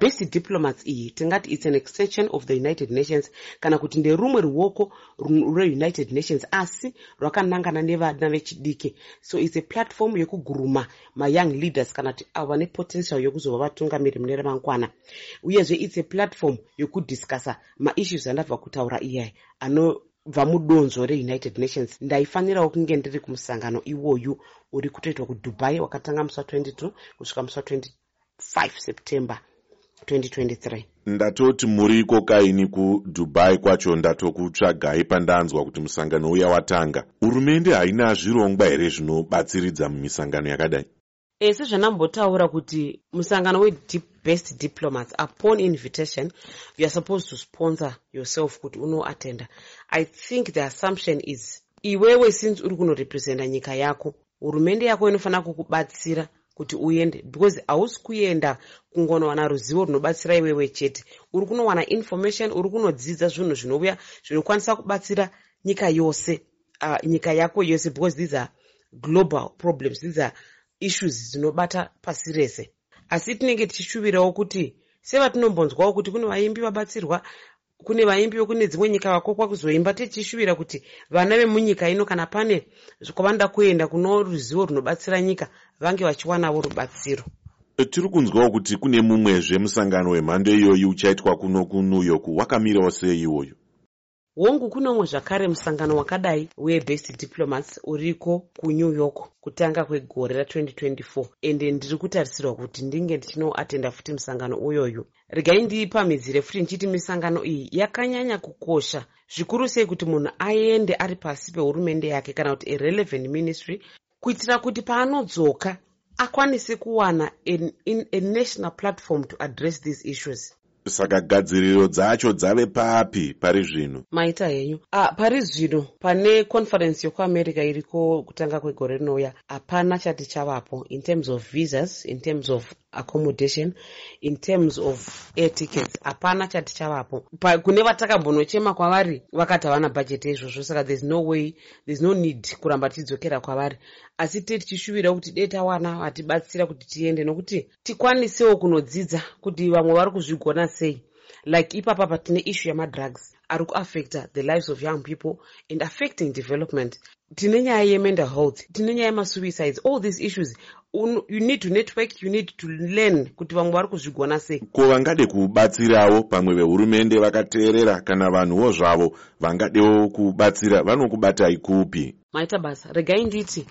best diplomats iyi tingati its an extension of the united nations kana kuti nderumwe ruoko rweunited nations asi rwakanangana nevana vechidiki so its a platform yekuguruma mayoung leaders kana kuti avo vane potential yekuzova vatungamiri mune ramangwana. Uyezve its a platform yekudiscasa maissues andabva kutaura iyai anobva mudonzvo reunited nations. Ndaifanirawo kunge ndiri kumusangano iwoyu uri kutoitwa kudubai wakatanga musi wa22 kusvika musi wa25 september 2023 ndatoti muriko kaini kudubai kwacho ndatokutsvagai pandanzwa kuti musangano uya watanga. Hurumende haina zvirongwa here zvinobatsiridza mumisangano yakadai? E sezvanambotaura kuti musangano webest diplomats upon invitation you are supposed to sponsor yourself kuti unoatenda i think the assumption is iwewe since uri kunorepresenta nyika yako hurumende yako inofanira kukubatsira kuti uende because hausi kuenda kungonowana ruzivo runobatsira iwewe chete. Uri kunowana information uri kunodzidza zvinhu zvinouya zvinokwanisa kubatsira nyika yose uh, nyika yako yose because these are global problems these are issues dzinobata pasi rese. Asi tinenge tichishuvirawo kuti sevatinombonzwawo kuti kune vaimbi vabatsirwa kune vaimbi vekune dzimwe nyika vakokwa kuzoimba tichishuvira kuti vana vemunyika ino kana pane kwavanoda kuenda kuno ruzivo runobatsira nyika vange vachiwanawo rubatsiro. Tiri kunzwawo kuti kune mumwezve musangano wemhando iyoyi uchaitwa kuno kunew york wakamirawo sei iwoyo hongu kunomwe zvakare musangano wakadai webest diplomats uriko kunew york kutanga kwegore ra2024 ende ndiri kutarisirwa kuti ndinge ndichinoatenda futi musangano uyoyu regai ndiipamhidzire futi ndichiti misangano iyi yakanyanya kukosha. Zvikuru sei kuti munhu aende ari pasi pehurumende yake kana kuti arelevant ministry kuitira kuti paanodzoka akwanise kuwana a national platform to address these issues saka gadziriro dzacho dzave papi pari zvino. Maita henyu. Ah, pari zvino. Pane conference yekuamerica iriko kutanga kwegore rinouya. Hapana chati chavapo in terms of visas in terms of accommodation. In terms of air tickets hapana chati chavapo kune vatakambonochema kwavari vakati havana bhajeti izvozvo saka thereis no way thereis no need kuramba tichidzokera kwavari. Asi te tichishuvira kuti dei tawana vatibatsira kuti tiende nokuti tikwanisewo kunodzidza kuti vamwe vari kuzvigona sei. Like ipapa patine issue yamadrugs ari kuaffecta the lives of young people and affecting development tine nyaya yemental health tine nyaya yemasuicides all these issues. You need to network you need to learn kuti vamwe vari kuzvigona sei. Ko vangade kubatsirawo pamwe vehurumende vakateerera kana vanhuwo zvavo vangadewo kubatsira vanokubatai kupi maita basa regai nditi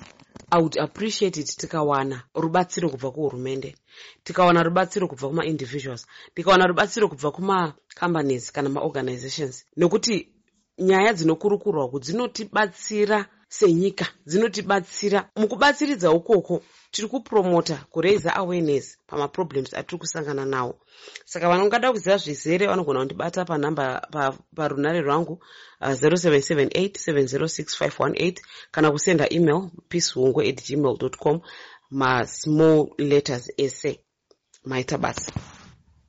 i would appreciate it tikawana rubatsiro kubva kuhurumende tikawana rubatsiro kubva kumaindividuals tikawana rubatsiro kubva kumacompanies kana maorganizations. Nekuti nyaya dzinokurukurwa ku dzinotibatsira senyika dzinotibatsira. Mukubatsiridza ukoko tiri kupromota kuraisa awareness pamaproblems atiri kusangana nawo. Saka vanongada kuziva zvizere vanogona kundibata panhamba parunare rwangu 0778706518 uh, kana kusenda email peacehungwe at gmail com masmall letters ese maita basa